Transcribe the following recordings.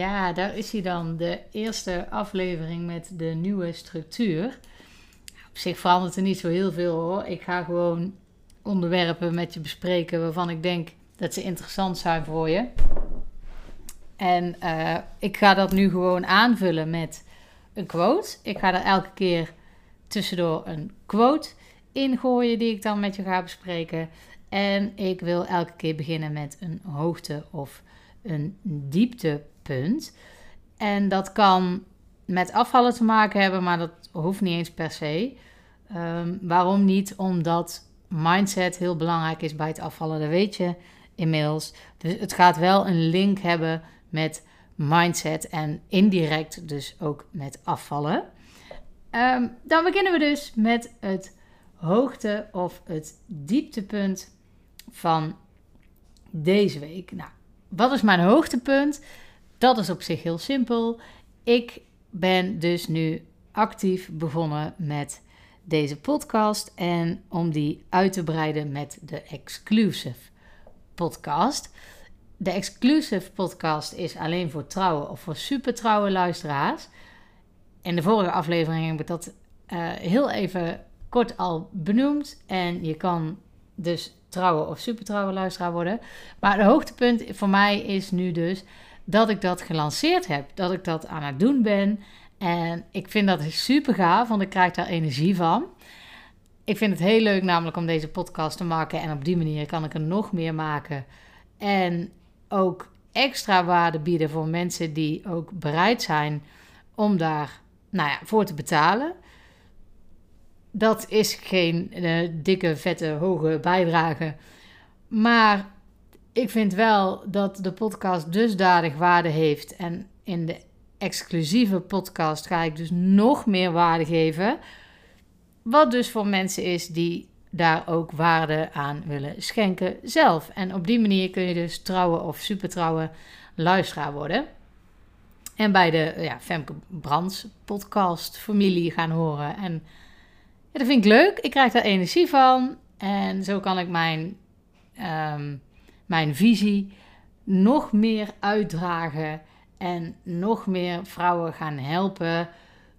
Ja, daar is hij dan. De eerste aflevering met de nieuwe structuur. Op zich verandert er niet zo heel veel hoor. Ik ga gewoon onderwerpen met je bespreken waarvan ik denk dat ze interessant zijn voor je. En uh, ik ga dat nu gewoon aanvullen met een quote. Ik ga er elke keer tussendoor een quote ingooien die ik dan met je ga bespreken. En ik wil elke keer beginnen met een hoogte of een dieptepunt. En dat kan met afvallen te maken hebben, maar dat hoeft niet eens per se. Um, waarom niet? Omdat mindset heel belangrijk is bij het afvallen, dat weet je inmiddels. Dus het gaat wel een link hebben met mindset en indirect dus ook met afvallen. Um, dan beginnen we dus met het hoogte of het dieptepunt van deze week. Nou, wat is mijn hoogtepunt? Dat is op zich heel simpel. Ik ben dus nu actief begonnen met deze podcast en om die uit te breiden met de exclusive podcast. De exclusive podcast is alleen voor trouwe of voor super trouwe luisteraars. In de vorige aflevering heb ik dat uh, heel even kort al benoemd. En je kan dus trouwe of super trouwe luisteraar worden. Maar het hoogtepunt voor mij is nu dus dat ik dat gelanceerd heb. Dat ik dat aan het doen ben. En ik vind dat super gaaf, want ik krijg daar energie van. Ik vind het heel leuk namelijk om deze podcast te maken. En op die manier kan ik er nog meer maken. En ook extra waarde bieden voor mensen die ook bereid zijn om daar nou ja, voor te betalen. Dat is geen uh, dikke, vette, hoge bijdrage. Maar ik vind wel dat de podcast dusdanig waarde heeft. En in de exclusieve podcast ga ik dus nog meer waarde geven. Wat dus voor mensen is die daar ook waarde aan willen schenken zelf. En op die manier kun je dus trouwen of supertrouwen luisteraar worden. En bij de ja, Femke Brands podcast familie gaan horen. En ja, dat vind ik leuk. Ik krijg daar energie van. En zo kan ik mijn, um, mijn visie nog meer uitdragen. En nog meer vrouwen gaan helpen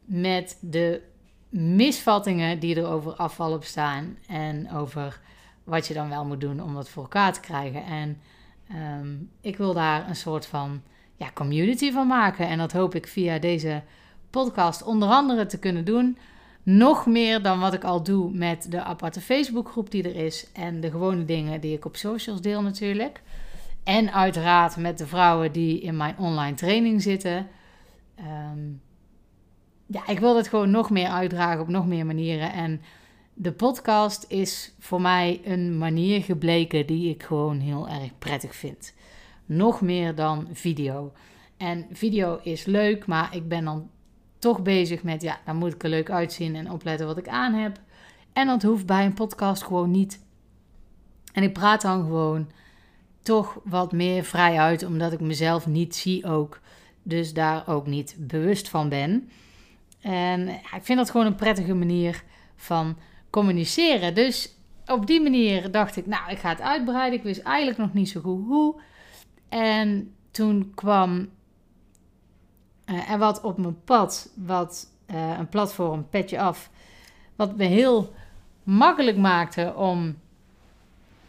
met de misvattingen die er over afvallen bestaan. En over wat je dan wel moet doen om dat voor elkaar te krijgen. En um, ik wil daar een soort van ja, community van maken. En dat hoop ik via deze podcast onder andere te kunnen doen. Nog meer dan wat ik al doe met de aparte Facebookgroep die er is. En de gewone dingen die ik op socials deel natuurlijk. En uiteraard met de vrouwen die in mijn online training zitten. Um, ja, ik wil het gewoon nog meer uitdragen op nog meer manieren. En de podcast is voor mij een manier gebleken die ik gewoon heel erg prettig vind. Nog meer dan video. En video is leuk, maar ik ben dan toch bezig met, ja, dan moet ik er leuk uitzien en opletten wat ik aan heb. En dat hoeft bij een podcast gewoon niet. En ik praat dan gewoon toch wat meer vrij uit, omdat ik mezelf niet zie ook. Dus daar ook niet bewust van ben. En ik vind dat gewoon een prettige manier van communiceren. Dus op die manier dacht ik, nou, ik ga het uitbreiden. Ik wist eigenlijk nog niet zo goed hoe. En toen kwam uh, er wat op mijn pad, wat uh, een platform, Petje Af, wat me heel makkelijk maakte om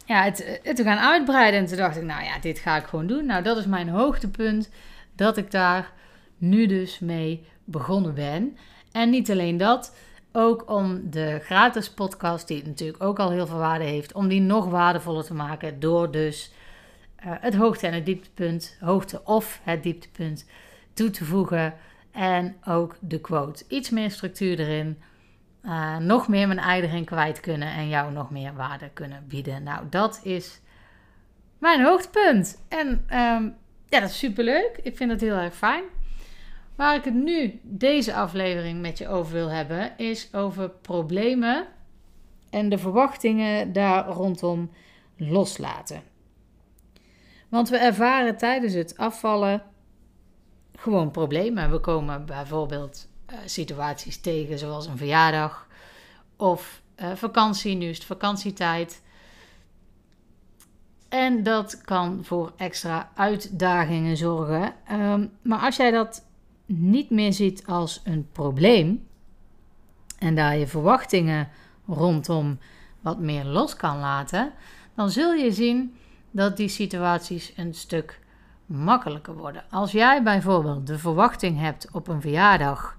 ja, het, het, te gaan uitbreiden. En toen dacht ik, nou ja, dit ga ik gewoon doen. Nou, dat is mijn hoogtepunt, dat ik daar nu dus mee begonnen ben. En niet alleen dat, ook om de gratis podcast, die natuurlijk ook al heel veel waarde heeft, om die nog waardevoller te maken door dus uh, het hoogte en het dieptepunt, hoogte of het dieptepunt toe te voegen. En ook de quote. Iets meer structuur erin. Uh, nog meer mijn ei kwijt kunnen en jou nog meer waarde kunnen bieden. Nou, dat is mijn hoogtepunt. En um, ja, dat is super leuk. Ik vind het heel erg fijn. Waar ik het nu deze aflevering met je over wil hebben, is over problemen en de verwachtingen daar rondom loslaten. Want we ervaren tijdens het afvallen gewoon problemen. We komen bijvoorbeeld uh, situaties tegen, zoals een verjaardag of uh, vakantie. Nu is het vakantietijd. En dat kan voor extra uitdagingen zorgen. Ehm, maar als jij dat niet meer ziet als een probleem en daar je verwachtingen rondom wat meer los kan laten, dan zul je zien dat die situaties een stuk makkelijker worden. Als jij bijvoorbeeld de verwachting hebt op een verjaardag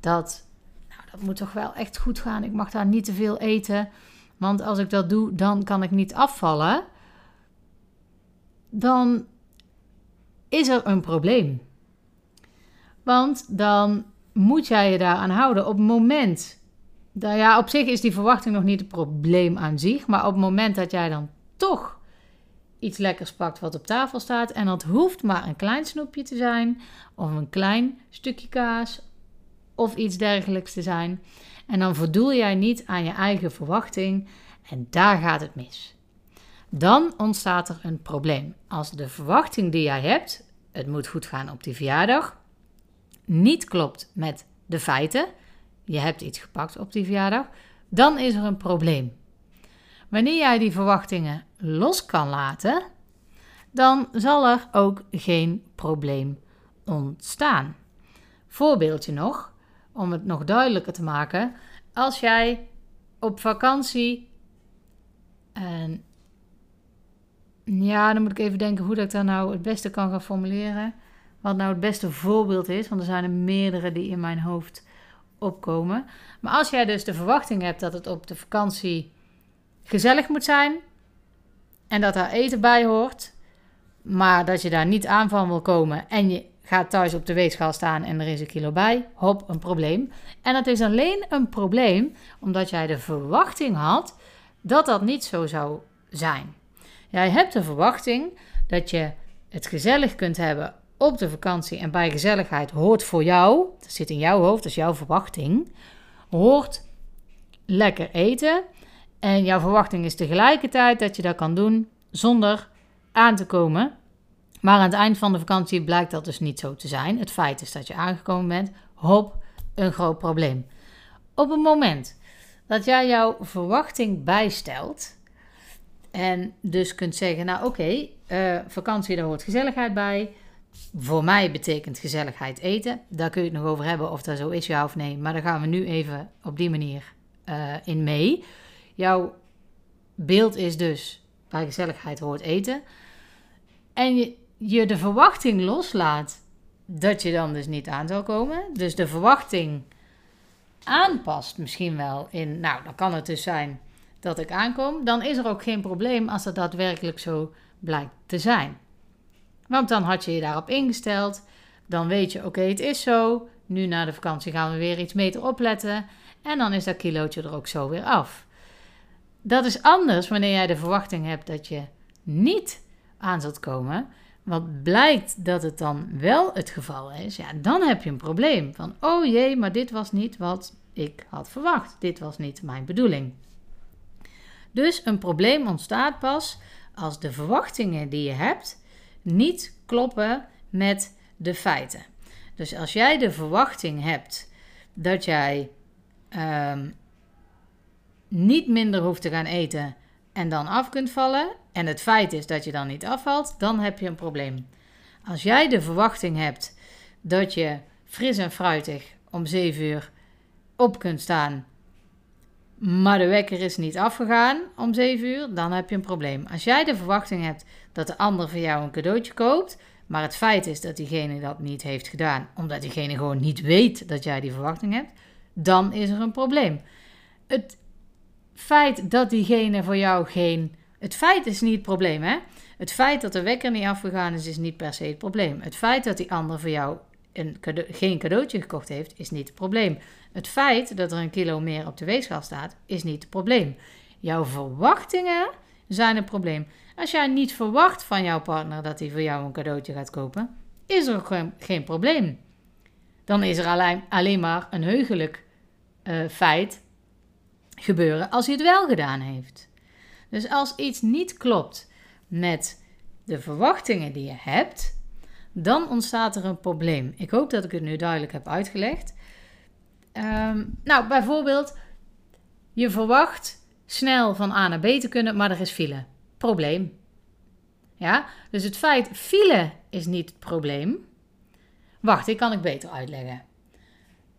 dat nou, dat moet toch wel echt goed gaan. Ik mag daar niet te veel eten, want als ik dat doe, dan kan ik niet afvallen. Dan is er een probleem. Want dan moet jij je daaraan houden. Op het moment, dat, ja, op zich is die verwachting nog niet het probleem aan zich, maar op het moment dat jij dan toch iets lekkers pakt wat op tafel staat en dat hoeft maar een klein snoepje te zijn of een klein stukje kaas of iets dergelijks te zijn en dan voldoel jij niet aan je eigen verwachting en daar gaat het mis. Dan ontstaat er een probleem. Als de verwachting die jij hebt, het moet goed gaan op die verjaardag, niet klopt met de feiten, je hebt iets gepakt op die verjaardag, dan is er een probleem. Wanneer jij die verwachtingen los kan laten, dan zal er ook geen probleem ontstaan. Voorbeeldje nog, om het nog duidelijker te maken. Als jij op vakantie en ja, dan moet ik even denken hoe dat ik dat nou het beste kan gaan formuleren. Wat nou het beste voorbeeld is, want er zijn er meerdere die in mijn hoofd opkomen. Maar als jij dus de verwachting hebt dat het op de vakantie gezellig moet zijn en dat daar eten bij hoort, maar dat je daar niet aan van wil komen en je gaat thuis op de weegschaal staan en er is een kilo bij, hop, een probleem. En dat is alleen een probleem omdat jij de verwachting had dat dat niet zo zou zijn. Jij hebt de verwachting dat je het gezellig kunt hebben op de vakantie en bij gezelligheid hoort voor jou, dat zit in jouw hoofd, dat is jouw verwachting, hoort lekker eten. En jouw verwachting is tegelijkertijd dat je dat kan doen zonder aan te komen. Maar aan het eind van de vakantie blijkt dat dus niet zo te zijn. Het feit is dat je aangekomen bent. Hop, een groot probleem. Op het moment dat jij jouw verwachting bijstelt en dus kunt zeggen, nou oké, uh, vakantie daar hoort gezelligheid bij. Voor mij betekent gezelligheid eten. Daar kun je het nog over hebben of dat zo is ja of nee. Maar daar gaan we nu even op die manier uh, in mee. Jouw beeld is dus bij gezelligheid hoort eten. En je, je de verwachting loslaat dat je dan dus niet aan zal komen. Dus de verwachting aanpast misschien wel in, nou, dan kan het dus zijn dat ik aankom. Dan is er ook geen probleem als dat daadwerkelijk zo blijkt te zijn. Want dan had je je daarop ingesteld. Dan weet je, oké, het is zo. Nu na de vakantie gaan we weer iets meter opletten. En dan is dat kilootje er ook zo weer af. Dat is anders wanneer jij de verwachting hebt dat je niet aan zult komen. Wat blijkt dat het dan wel het geval is, ja, dan heb je een probleem. Van, oh jee, maar dit was niet wat ik had verwacht. Dit was niet mijn bedoeling. Dus een probleem ontstaat pas als de verwachtingen die je hebt niet kloppen met de feiten. Dus als jij de verwachting hebt dat jij um, niet minder hoeft te gaan eten en dan af kunt vallen, en het feit is dat je dan niet afvalt, dan heb je een probleem. Als jij de verwachting hebt dat je fris en fruitig om 7 uur op kunt staan, maar de wekker is niet afgegaan om 7 uur, dan heb je een probleem. Als jij de verwachting hebt dat de ander voor jou een cadeautje koopt, maar het feit is dat diegene dat niet heeft gedaan, omdat diegene gewoon niet weet dat jij die verwachting hebt, dan is er een probleem. Het feit dat diegene voor jou geen. Het feit is niet het probleem, hè? Het feit dat de wekker niet afgegaan is, is niet per se het probleem. Het feit dat die ander voor jou een geen cadeautje gekocht heeft, is niet het probleem. Het feit dat er een kilo meer op de weegschaal staat, is niet het probleem. Jouw verwachtingen zijn het probleem. Als jij niet verwacht van jouw partner dat hij voor jou een cadeautje gaat kopen, is er geen, probleem. Dan is er alleen, alleen maar een heugelijk uh, feit gebeuren als hij het wel gedaan heeft. Dus als iets niet klopt met de verwachtingen die je hebt, dan ontstaat er een probleem. Ik hoop dat ik het nu duidelijk heb uitgelegd. Um, nou, bijvoorbeeld, je verwacht snel van A naar B te kunnen, maar er is file. Probleem. Ja? Dus het feit file is niet het probleem. Wacht, die kan ik beter uitleggen.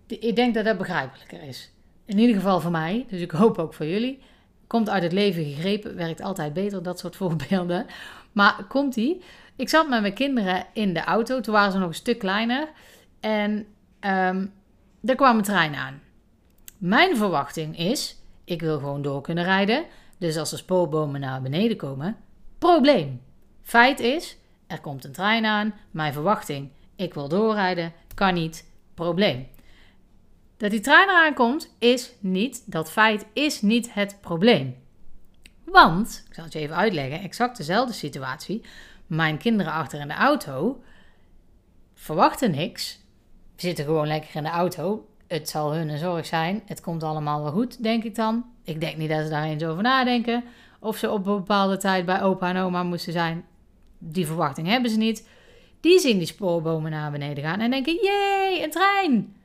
Ik denk dat dat begrijpelijker is. In ieder geval voor mij, dus ik hoop ook voor jullie. Komt uit het leven gegrepen, werkt altijd beter, dat soort voorbeelden. Maar komt die? Ik zat met mijn kinderen in de auto, toen waren ze nog een stuk kleiner. En um, er kwam een trein aan. Mijn verwachting is, ik wil gewoon door kunnen rijden. Dus als er spoorbomen naar beneden komen, probleem. Feit is, er komt een trein aan. Mijn verwachting, ik wil doorrijden, kan niet, probleem. Dat die trein eraan komt, is niet, dat feit is niet het probleem. Want, ik zal het je even uitleggen, exact dezelfde situatie. Mijn kinderen achter in de auto verwachten niks. zitten gewoon lekker in de auto. Het zal hun een zorg zijn. Het komt allemaal wel goed, denk ik dan. Ik denk niet dat ze daar eens over nadenken. Of ze op een bepaalde tijd bij opa en oma moesten zijn. Die verwachting hebben ze niet. Die zien die spoorbomen naar beneden gaan en denken: jee, een trein!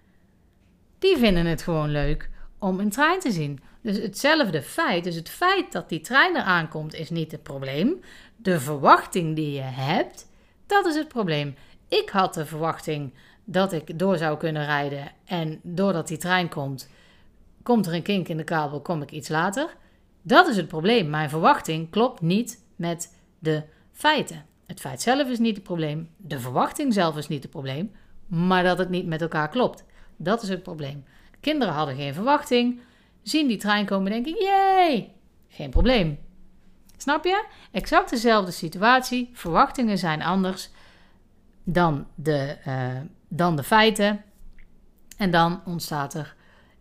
Die vinden het gewoon leuk om een trein te zien. Dus hetzelfde feit, dus het feit dat die trein eraan komt, is niet het probleem. De verwachting die je hebt, dat is het probleem. Ik had de verwachting dat ik door zou kunnen rijden en doordat die trein komt, komt er een kink in de kabel, kom ik iets later. Dat is het probleem. Mijn verwachting klopt niet met de feiten. Het feit zelf is niet het probleem, de verwachting zelf is niet het probleem, maar dat het niet met elkaar klopt. Dat is het probleem. Kinderen hadden geen verwachting, zien die trein komen en denken: jee, geen probleem. Snap je? Exact dezelfde situatie. Verwachtingen zijn anders dan de, uh, dan de feiten. En dan ontstaat er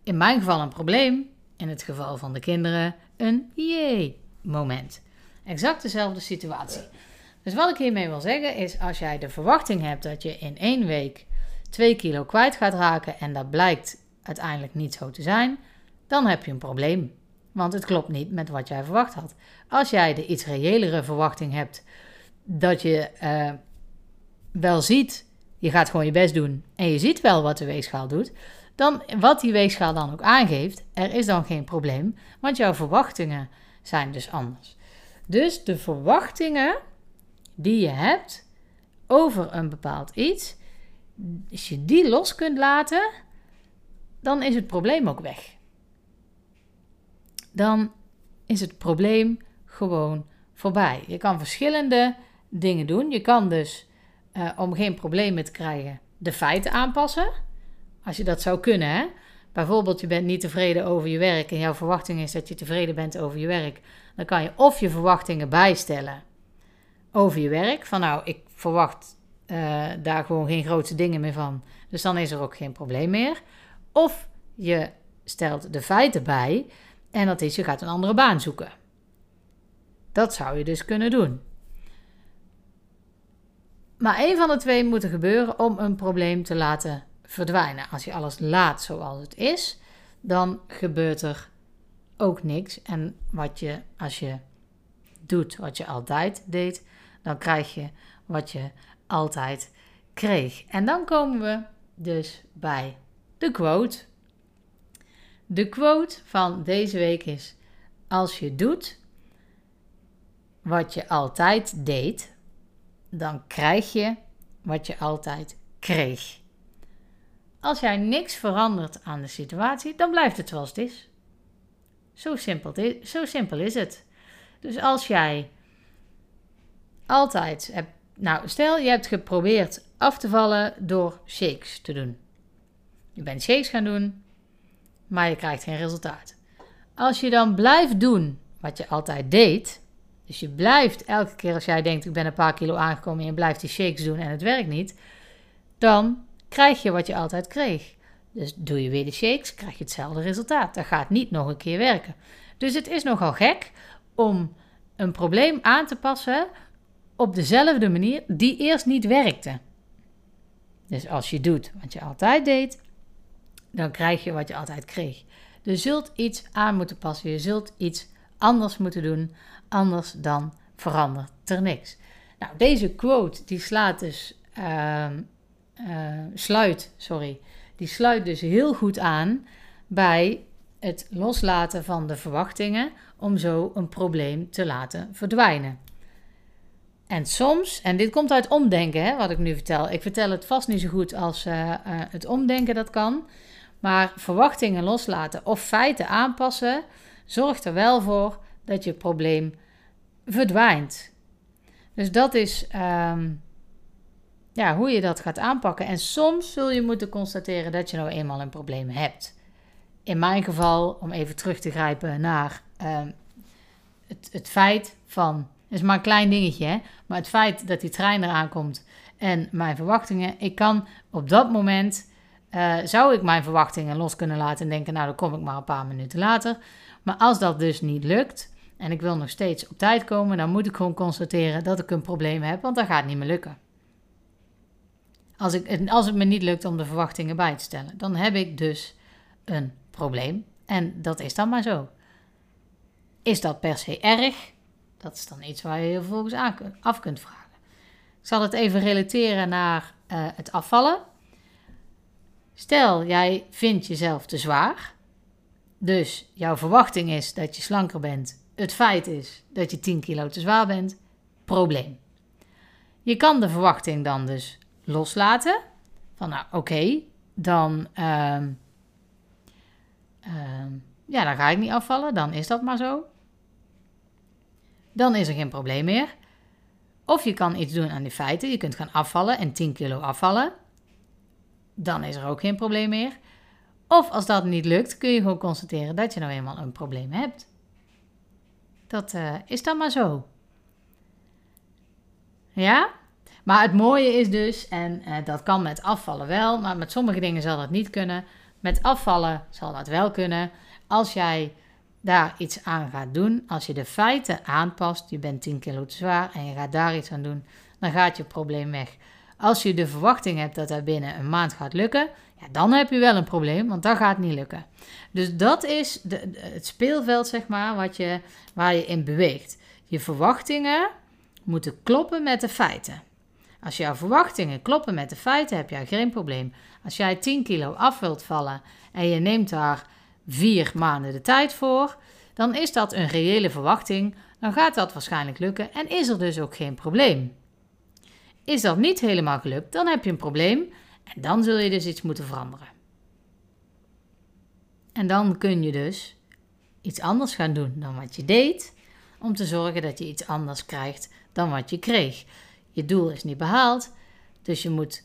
in mijn geval een probleem. In het geval van de kinderen een jee moment. Exact dezelfde situatie. Dus wat ik hiermee wil zeggen is: als jij de verwachting hebt dat je in één week 2 kilo kwijt gaat raken en dat blijkt uiteindelijk niet zo te zijn, dan heb je een probleem. Want het klopt niet met wat jij verwacht had. Als jij de iets reëlere verwachting hebt dat je uh, wel ziet, je gaat gewoon je best doen en je ziet wel wat de weegschaal doet, dan wat die weegschaal dan ook aangeeft, er is dan geen probleem, want jouw verwachtingen zijn dus anders. Dus de verwachtingen die je hebt over een bepaald iets, als je die los kunt laten, dan is het probleem ook weg. Dan is het probleem gewoon voorbij. Je kan verschillende dingen doen. Je kan dus, uh, om geen problemen te krijgen, de feiten aanpassen. Als je dat zou kunnen, hè? Bijvoorbeeld, je bent niet tevreden over je werk en jouw verwachting is dat je tevreden bent over je werk. Dan kan je of je verwachtingen bijstellen over je werk. Van nou, ik verwacht uh, daar gewoon geen grote dingen meer van. Dus dan is er ook geen probleem meer. Of je stelt de feiten bij en dat is je gaat een andere baan zoeken. Dat zou je dus kunnen doen. Maar één van de twee moet er gebeuren om een probleem te laten verdwijnen. Als je alles laat zoals het is, dan gebeurt er ook niks. En wat je, als je doet wat je altijd deed, dan krijg je wat je altijd kreeg. En dan komen we dus bij de quote. De quote van deze week is: Als je doet wat je altijd deed, dan krijg je wat je altijd kreeg. Als jij niks verandert aan de situatie, dan blijft het zoals het is. Zo simpel, zo simpel is het. Dus als jij altijd hebt nou, stel je hebt geprobeerd af te vallen door shakes te doen. Je bent shakes gaan doen, maar je krijgt geen resultaat. Als je dan blijft doen wat je altijd deed, dus je blijft elke keer als jij denkt ik ben een paar kilo aangekomen en je blijft die shakes doen en het werkt niet, dan krijg je wat je altijd kreeg. Dus doe je weer de shakes, krijg je hetzelfde resultaat. Dat gaat niet nog een keer werken. Dus het is nogal gek om een probleem aan te passen op dezelfde manier die eerst niet werkte. Dus als je doet wat je altijd deed, dan krijg je wat je altijd kreeg. Je zult iets aan moeten passen, je zult iets anders moeten doen, anders dan verandert er niks. Nou, deze quote die slaat dus, uh, uh, sluit, sorry, die sluit dus heel goed aan bij het loslaten van de verwachtingen om zo een probleem te laten verdwijnen. En soms, en dit komt uit omdenken, hè, wat ik nu vertel. Ik vertel het vast niet zo goed als uh, uh, het omdenken dat kan. Maar verwachtingen loslaten of feiten aanpassen zorgt er wel voor dat je probleem verdwijnt. Dus dat is um, ja, hoe je dat gaat aanpakken. En soms zul je moeten constateren dat je nou eenmaal een probleem hebt. In mijn geval, om even terug te grijpen naar um, het, het feit van. Is maar een klein dingetje, hè? maar het feit dat die trein eraan komt en mijn verwachtingen. Ik kan op dat moment. Uh, zou ik mijn verwachtingen los kunnen laten en denken, nou dan kom ik maar een paar minuten later. Maar als dat dus niet lukt en ik wil nog steeds op tijd komen, dan moet ik gewoon constateren dat ik een probleem heb, want dat gaat niet meer lukken. Als, ik, als het me niet lukt om de verwachtingen bij te stellen, dan heb ik dus een probleem. En dat is dan maar zo. Is dat per se erg? Dat is dan iets waar je vervolgens aan, af kunt vragen. Ik zal het even relateren naar uh, het afvallen. Stel, jij vindt jezelf te zwaar. Dus jouw verwachting is dat je slanker bent. Het feit is dat je 10 kilo te zwaar bent. Probleem. Je kan de verwachting dan dus loslaten. Van nou oké, dan, uh, uh, ja, dan ga ik niet afvallen. Dan is dat maar zo. Dan is er geen probleem meer. Of je kan iets doen aan die feiten. Je kunt gaan afvallen en 10 kilo afvallen. Dan is er ook geen probleem meer. Of als dat niet lukt, kun je gewoon constateren dat je nou eenmaal een probleem hebt. Dat uh, is dan maar zo. Ja? Maar het mooie is dus, en uh, dat kan met afvallen wel, maar met sommige dingen zal dat niet kunnen. Met afvallen zal dat wel kunnen. Als jij daar iets aan gaat doen, als je de feiten aanpast, je bent 10 kilo te zwaar en je gaat daar iets aan doen, dan gaat je probleem weg. Als je de verwachting hebt dat dat binnen een maand gaat lukken, ja, dan heb je wel een probleem, want dat gaat niet lukken. Dus dat is de, het speelveld, zeg maar, wat je, waar je in beweegt. Je verwachtingen moeten kloppen met de feiten. Als jouw verwachtingen kloppen met de feiten, heb jij geen probleem. Als jij 10 kilo af wilt vallen en je neemt daar vier maanden de tijd voor, dan is dat een reële verwachting. Dan gaat dat waarschijnlijk lukken en is er dus ook geen probleem. Is dat niet helemaal gelukt, dan heb je een probleem en dan zul je dus iets moeten veranderen. En dan kun je dus iets anders gaan doen dan wat je deed, om te zorgen dat je iets anders krijgt dan wat je kreeg. Je doel is niet behaald, dus je moet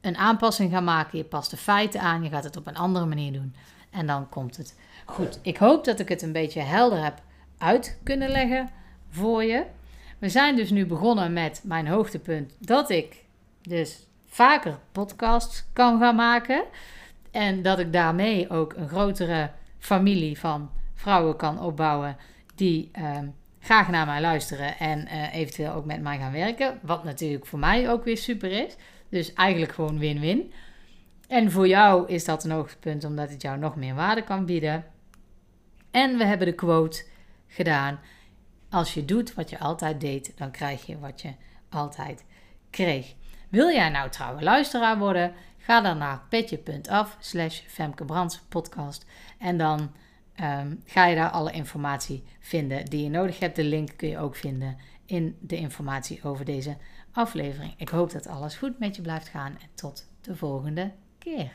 een aanpassing gaan maken. Je past de feiten aan, je gaat het op een andere manier doen. En dan komt het goed. Ik hoop dat ik het een beetje helder heb uit kunnen leggen voor je. We zijn dus nu begonnen met mijn hoogtepunt dat ik dus vaker podcasts kan gaan maken. En dat ik daarmee ook een grotere familie van vrouwen kan opbouwen die uh, graag naar mij luisteren en uh, eventueel ook met mij gaan werken. Wat natuurlijk voor mij ook weer super is. Dus eigenlijk gewoon win-win. En voor jou is dat een hoogtepunt omdat het jou nog meer waarde kan bieden. En we hebben de quote gedaan. Als je doet wat je altijd deed, dan krijg je wat je altijd kreeg. Wil jij nou trouwe luisteraar worden? Ga dan naar petje.af slash podcast. En dan um, ga je daar alle informatie vinden die je nodig hebt. De link kun je ook vinden in de informatie over deze aflevering. Ik hoop dat alles goed met je blijft gaan en tot de volgende Yeah.